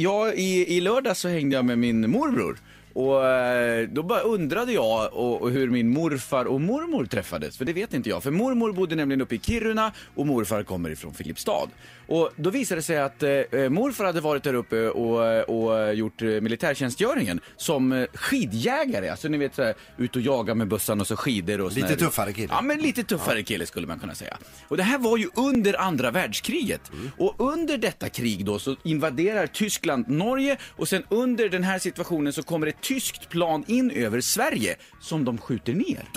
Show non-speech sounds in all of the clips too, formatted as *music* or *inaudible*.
Ja, i, i lördag så hängde jag med min morbror. Och eh, då bara undrade jag och, och hur min morfar och mormor träffades, för det vet inte jag. För mormor bodde nämligen uppe i Kiruna och morfar kommer ifrån Filipstad. Och då visade det sig att eh, morfar hade varit där uppe och, och gjort eh, militärtjänstgöringen som eh, skidjägare. Alltså ni vet såhär, ut och jaga med bössan och så skidor och Lite tuffare kille. Ja, men lite tuffare kille skulle man kunna säga. Och det här var ju under andra världskriget. Och under detta krig då så invaderar Tyskland Norge och sen under den här situationen så kommer ett tyskt plan in över Sverige som de skjuter ner.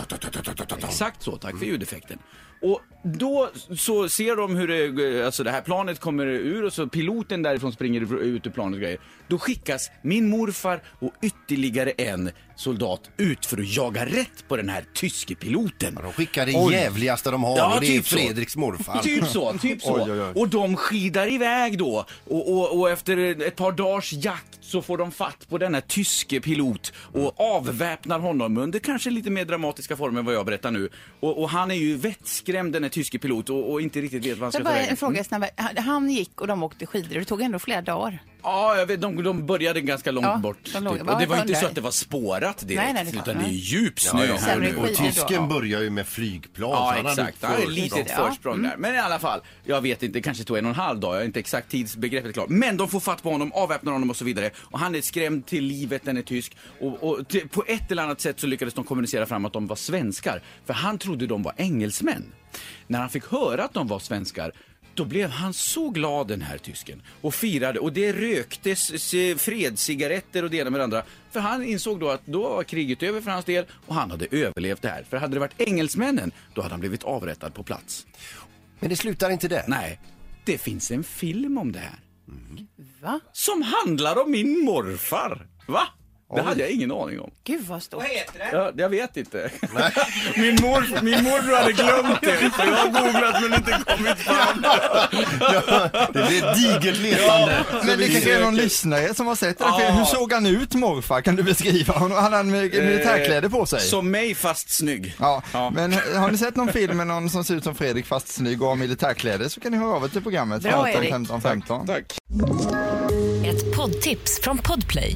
Exakt så, tack för ljudeffekten. Och då så ser de hur det, alltså det här planet kommer ur och så piloten därifrån springer ut ur planet och grejer. Då skickas min morfar och ytterligare en soldat ut för att jaga rätt på den här tyske piloten. De skickar det Oj. jävligaste de har Ja, och det är typ så. Fredriks morfar. *laughs* Typ så, typ så. Oj, oj. Och de skidar iväg då. Och, och, och efter ett par dagars jakt så får de fatt på denna tyske pilot och avväpnar honom under kanske lite mer dramatiska former än vad jag berättar nu. Och, och han är ju vettskrämd den här tyske pilot och, och inte riktigt vet vad han ska ta vägen. en fråga snabbt. Han- Han gick och de åkte skidor. Det tog ändå flera dagar. Ja, jag vet, de, de började ganska långt Ja, bort. de låg- typ. Och det var ju inte så att det var spårat direkt, Nej, nej, det är klart, utan det är djup snö här Sämre nu. skidor Och tysken börjar ju med flygplan. så Ja, han hade exakt. Han hade ett försprång. litet Ja. försprång där. Men i alla fall, jag vet inte, det kanske tog en och en halv dag. Jag har inte exakt tidsbegreppet klart. Men de får fatt på honom, avväpnar honom och så vidare. Och han är skrämd till livet, den är tysk. Och, och till, på ett eller annat sätt så lyckades de kommunicera fram att de var svenskar. För han trodde de var engelsmän. När han fick höra att de var svenskar då blev han så glad den här tysken och firade och det röktes fredscigaretter och det ena med det andra. För han insåg då att då var kriget över för hans del och han hade överlevt det här. För hade det varit engelsmännen då hade han blivit avrättad på plats. Men det slutar inte där. Nej, det finns en film om det här. Va? Som handlar om min morfar. Va? Det hade jag ingen aning om. Gud vad stort. Ja, jag vet inte. *laughs* Min, mor, min morbror hade glömt det, så jag har googlat men inte kommit fram. *laughs* Det blir ett digert letande. Men det kanske är någon lyssnare som har sett här filmen. Hur såg han ut morfar? Kan du beskriva honom? Hade han med militärkläder på sig? Som mig fast snygg. Ja, Ja. men har ni sett någon film med någon som ser ut som Fredrik fast snygg och har militärkläder så kan ni höra av er till programmet. Bra, 15 Erik. 15 15. Tack. Ett poddtips från Podplay.